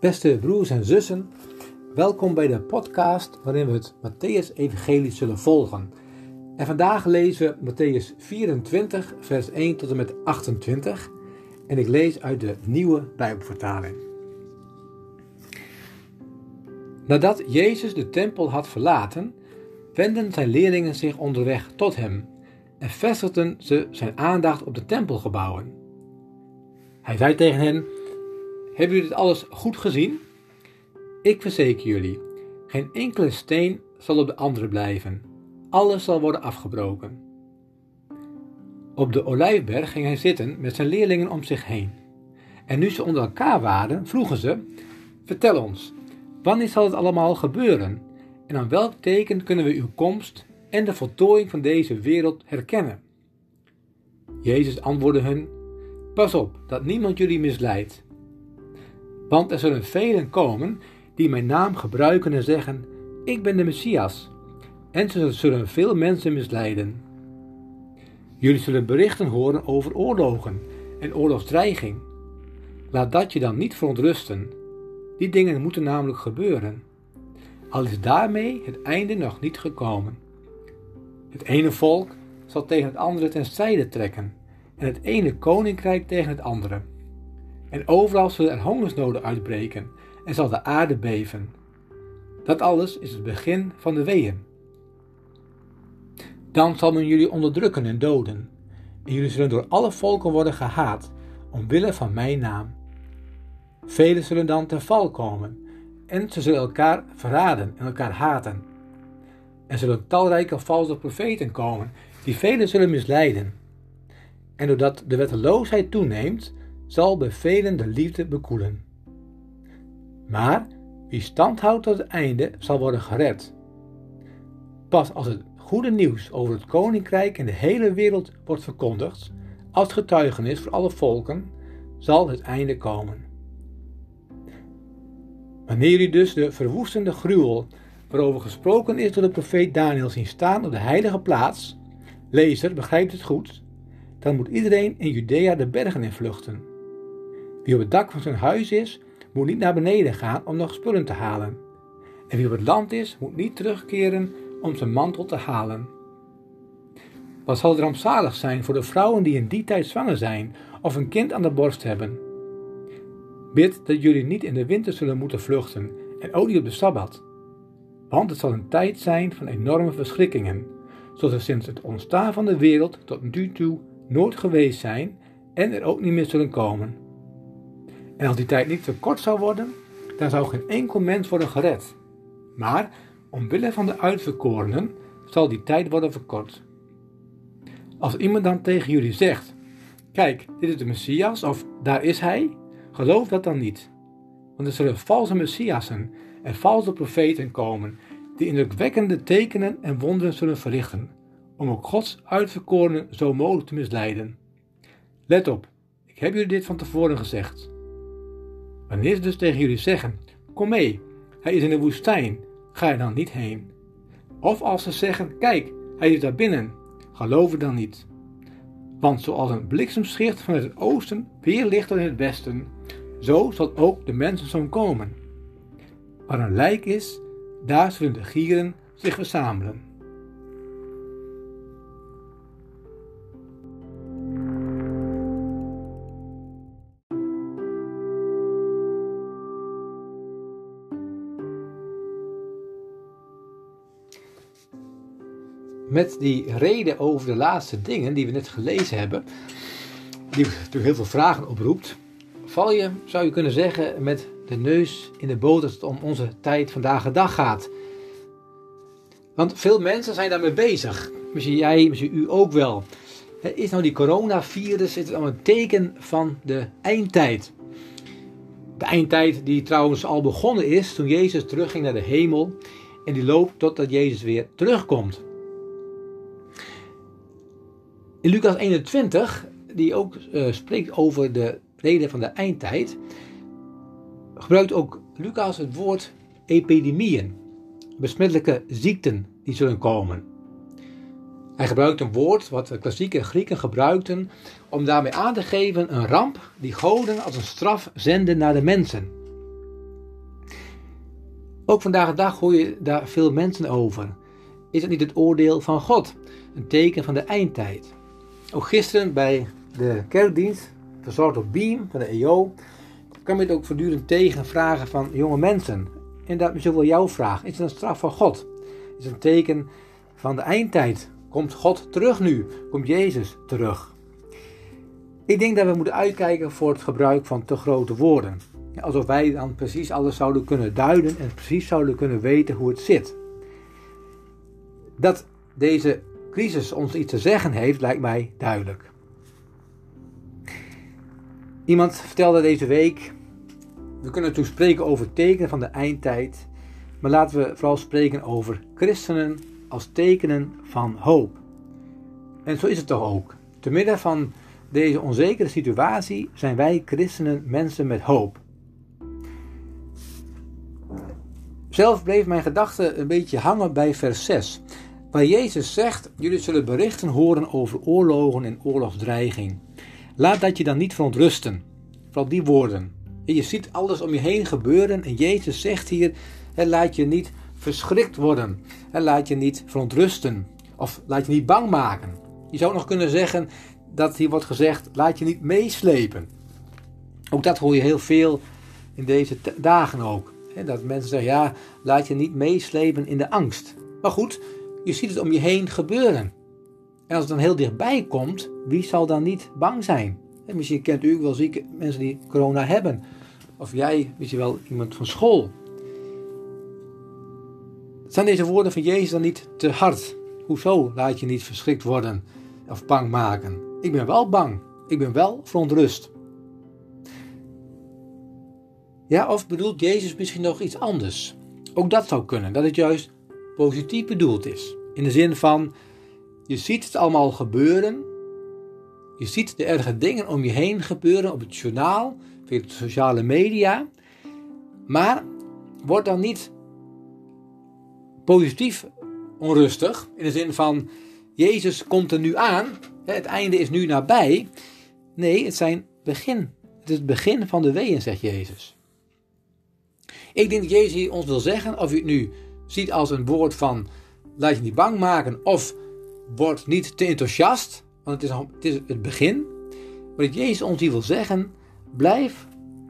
Beste broers en zussen, welkom bij de podcast waarin we het Matthäus-evangelie zullen volgen. En vandaag lezen we Matthäus 24, vers 1 tot en met 28. En ik lees uit de nieuwe Bijbelvertaling. Nadat Jezus de tempel had verlaten, wenden zijn leerlingen zich onderweg tot hem en vestigden ze zijn aandacht op de tempelgebouwen. Hij zei tegen hen: Hebben jullie dit alles goed gezien? Ik verzeker jullie, geen enkele steen zal op de andere blijven. Alles zal worden afgebroken. Op de olijfberg ging hij zitten met zijn leerlingen om zich heen. En nu ze onder elkaar waren, vroegen ze: Vertel ons, wanneer zal het allemaal gebeuren? En aan welk teken kunnen we uw komst en de voltooiing van deze wereld herkennen? Jezus antwoordde hun: Pas op dat niemand jullie misleidt. Want er zullen velen komen die mijn naam gebruiken en zeggen: Ik ben de Messias. En ze zullen veel mensen misleiden. Jullie zullen berichten horen over oorlogen en oorlogsdreiging. Laat dat je dan niet verontrusten. Die dingen moeten namelijk gebeuren. Al is daarmee het einde nog niet gekomen. Het ene volk zal tegen het andere ten strijde trekken en het ene koninkrijk tegen het andere. En overal zullen er hongersnoden uitbreken en zal de aarde beven. Dat alles is het begin van de weeën. Dan zal men jullie onderdrukken en doden, en jullie zullen door alle volken worden gehaat, omwille van mijn naam. Velen zullen dan ten val komen, en ze zullen elkaar verraden en elkaar haten. Er zullen talrijke valse profeten komen, die velen zullen misleiden. En doordat de wetteloosheid toeneemt, zal bij velen de liefde bekoelen. Maar wie stand houdt tot het einde, zal worden gered. Pas als het goede nieuws over het koninkrijk in de hele wereld wordt verkondigd, als getuigenis voor alle volken, zal het einde komen. Wanneer jullie dus de verwoestende gruwel waarover gesproken is door de profeet Daniel zien staan op de heilige plaats, lezer, begrijpt het goed, dan moet iedereen in Judea de bergen in vluchten. Wie op het dak van zijn huis is, moet niet naar beneden gaan om nog spullen te halen. En wie op het land is, moet niet terugkeren om zijn mantel te halen. Wat zal er rampzalig zijn voor de vrouwen die in die tijd zwanger zijn of een kind aan de borst hebben? Bid dat jullie niet in de winter zullen moeten vluchten en ook niet op de sabbat. Want het zal een tijd zijn van enorme verschrikkingen, zoals er sinds het ontstaan van de wereld tot nu toe nooit geweest zijn en er ook niet meer zullen komen. En als die tijd niet te kort zou worden, dan zou geen enkel mens worden gered. Maar omwille van de uitverkorenen zal die tijd worden verkort. Als iemand dan tegen jullie zegt: Kijk, dit is de Messias, of daar is hij, geloof dat dan niet. Want er zullen valse Messiassen en valse profeten komen, die indrukwekkende tekenen en wonderen zullen verrichten, om ook Gods uitverkorenen zo mogelijk te misleiden. Let op, ik heb jullie dit van tevoren gezegd. Wanneer dus tegen jullie zeggen: Kom mee, hij is in de woestijn, ga er dan niet heen. Of als ze zeggen: Kijk, hij is daar binnen, geloof er dan niet. Want zoals een bliksemschicht vanuit het oosten weer licht dan in het westen, zo zal ook de mensenzoon komen. Waar een lijk is, daar zullen de gieren zich verzamelen. Met die reden over de laatste dingen die we net gelezen hebben, die natuurlijk heel veel vragen oproept, val je, zou je kunnen zeggen, met de neus in de boter als het om onze tijd vandaag de dag gaat. Want veel mensen zijn daarmee bezig. Misschien jij, misschien u ook wel. Is nou die coronavirus is het al een teken van de eindtijd? De eindtijd die trouwens al begonnen is toen Jezus terugging naar de hemel en die loopt totdat Jezus weer terugkomt. In Lucas 21, die ook uh, spreekt over de reden van de eindtijd, gebruikt ook Lucas het woord epidemieën, besmettelijke ziekten die zullen komen. Hij gebruikt een woord wat de klassieke Grieken gebruikten om daarmee aan te geven een ramp die goden als een straf zenden naar de mensen. Ook vandaag de dag hoor je daar veel mensen over. Is het niet het oordeel van God? Een teken van de eindtijd? Ook gisteren bij de kerkdienst, verzorgd op Beam van de EO, kwam het ook voortdurend tegen vragen van jonge mensen. En dat is ook wel jouw vraag. Is het een straf van God? Is het een teken van de eindtijd? Komt God terug nu? Komt Jezus terug? Ik denk dat we moeten uitkijken voor het gebruik van te grote woorden. Alsof wij dan precies alles zouden kunnen duiden en precies zouden kunnen weten hoe het zit. Dat deze crisis ons iets te zeggen heeft, lijkt mij duidelijk. Iemand vertelde deze week: we kunnen toen spreken over tekenen van de eindtijd, maar laten we vooral spreken over christenen als tekenen van hoop. En zo is het toch ook. Te midden van deze onzekere situatie zijn wij christenen mensen met hoop. Zelf bleef mijn gedachte een beetje hangen bij vers 6, waar Jezus zegt: Jullie zullen berichten horen over oorlogen en oorlogsdreiging. Laat dat je dan niet verontrusten. Vooral die woorden. Je ziet alles om je heen gebeuren en Jezus zegt hier: Laat je niet verschrikt worden. Laat je niet verontrusten. Of laat je niet bang maken. Je zou nog kunnen zeggen dat hier wordt gezegd: Laat je niet meeslepen. Ook dat hoor je heel veel in deze dagen ook. Dat mensen zeggen, ja, laat je niet meeslepen in de angst. Maar goed, je ziet het om je heen gebeuren. En als het dan heel dichtbij komt, wie zal dan niet bang zijn? En misschien kent u wel zieke mensen die corona hebben. Of jij, misschien wel iemand van school. Zijn deze woorden van Jezus dan niet te hard? Hoezo laat je niet verschrikt worden of bang maken? Ik ben wel bang. Ik ben wel verontrust. Ja, of bedoelt Jezus misschien nog iets anders? Ook dat zou kunnen, dat het juist positief bedoeld is. In de zin van, je ziet het allemaal gebeuren. Je ziet de erge dingen om je heen gebeuren op het journaal, via de sociale media. Maar word dan niet positief onrustig. In de zin van, Jezus komt er nu aan. Het einde is nu nabij. Nee, het zijn begin. Het is het begin van de weeën, zegt Jezus. Ik denk dat Jezus hier ons wil zeggen, of u het nu ziet als een woord van laat je niet bang maken, of word niet te enthousiast, want het is, het, is het begin. Dat Jezus ons hier wil zeggen, blijf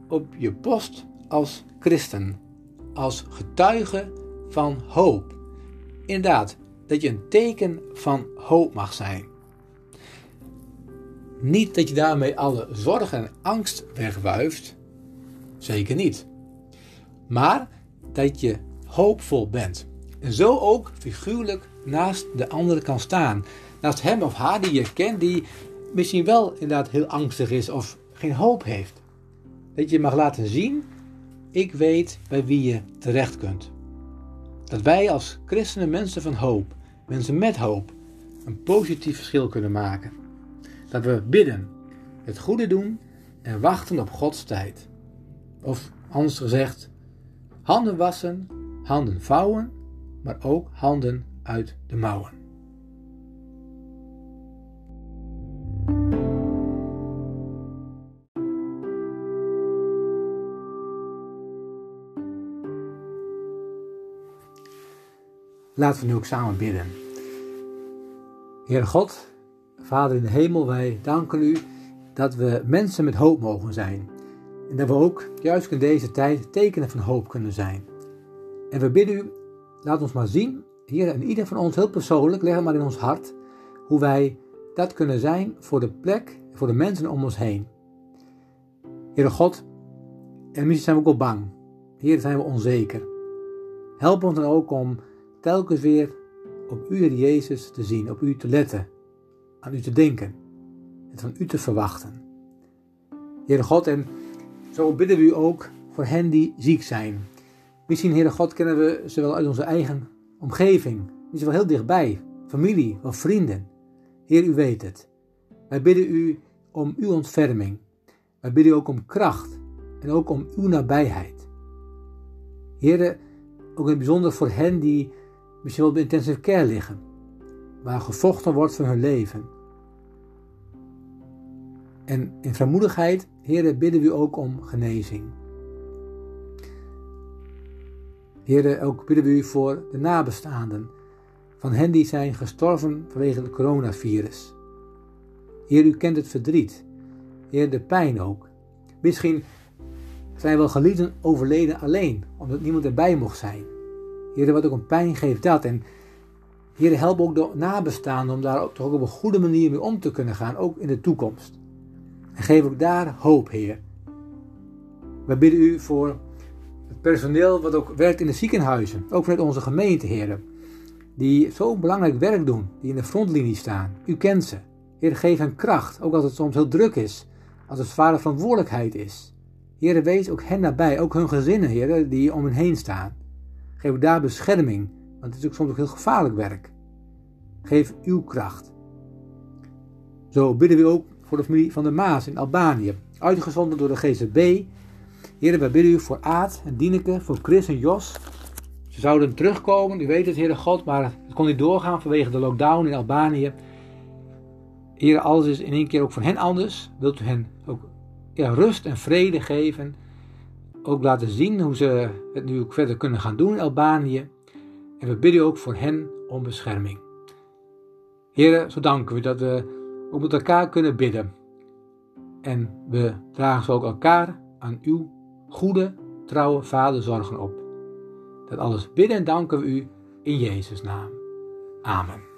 op je post als christen, als getuige van hoop. Inderdaad, dat je een teken van hoop mag zijn. Niet dat je daarmee alle zorg en angst wegwuift, zeker niet maar dat je hoopvol bent. En zo ook figuurlijk naast de andere kan staan. Naast hem of haar die je kent, die misschien wel inderdaad heel angstig is of geen hoop heeft. Dat je mag laten zien, ik weet bij wie je terecht kunt. Dat wij als christenen mensen van hoop, mensen met hoop, een positief verschil kunnen maken. Dat we bidden, het goede doen en wachten op Gods tijd. Of anders gezegd, Handen wassen, handen vouwen, maar ook handen uit de mouwen. Laten we nu ook samen bidden. Heer God, Vader in de hemel, wij danken u dat we mensen met hoop mogen zijn. En dat we ook, juist in deze tijd, tekenen van hoop kunnen zijn. En we bidden u, laat ons maar zien, hier en ieder van ons heel persoonlijk, leg maar in ons hart, hoe wij dat kunnen zijn voor de plek, voor de mensen om ons heen. Heere God, en misschien zijn we ook wel bang. Heer, zijn we onzeker. Help ons dan ook om telkens weer op u, Heer Jezus, te zien, op u te letten, aan u te denken en van u te verwachten. Heere God, en zo bidden we u ook voor hen die ziek zijn. Misschien, Heere God, kennen we ze wel uit onze eigen omgeving. Misschien wel heel dichtbij, familie of vrienden. Heer, u weet het. Wij bidden u om uw ontferming. Wij bidden u ook om kracht en ook om uw nabijheid. Heer, ook in het bijzonder voor hen die misschien wel op intensive care liggen, waar gevochten wordt voor hun leven. En in vrijmoedigheid, Heer, bidden we ook om genezing. Heer, ook bidden we u voor de nabestaanden van hen die zijn gestorven vanwege het coronavirus. Heer, u kent het verdriet. Heer, de pijn ook. Misschien zijn wel geliefden overleden alleen, omdat niemand erbij mocht zijn. Heer, wat ook een pijn geeft dat. En Heer, help ook de nabestaanden om daar toch ook op een goede manier mee om te kunnen gaan, ook in de toekomst. En geef ook daar hoop, Heer. We bidden u voor personeel wat ook werkt in de ziekenhuizen, ook vanuit onze gemeente, Heer. Die zo'n belangrijk werk doen, die in de frontlinie staan. U kent ze. Heer, geef hen kracht, ook als het soms heel druk is, als het zware verantwoordelijkheid is. Heer, wees ook hen nabij, ook hun gezinnen, Heer, die om hen heen staan. Geef daar bescherming, want het is ook soms ook heel gevaarlijk werk. Geef uw kracht. Zo bidden we ook voor de familie van de Maas in Albanië, uitgezonden door de GZB. Heer, wij bidden u voor Aad en Dieneke, voor Chris en Jos. Ze zouden terugkomen, u weet het, Heere God, maar het kon niet doorgaan vanwege de lockdown in Albanië. Heer, alles is in één keer ook voor hen anders. Wilt u hen ook rust en vrede geven. Ook laten zien hoe ze het nu ook verder kunnen gaan doen in Albanië. En we bidden ook voor hen om bescherming. Heren, zo danken we dat we ook met elkaar kunnen bidden. En we dragen zo ook elkaar aan uw goede, trouwe vaderzorgen op. Dat alles bidden en danken we u in Jezus' naam. Amen.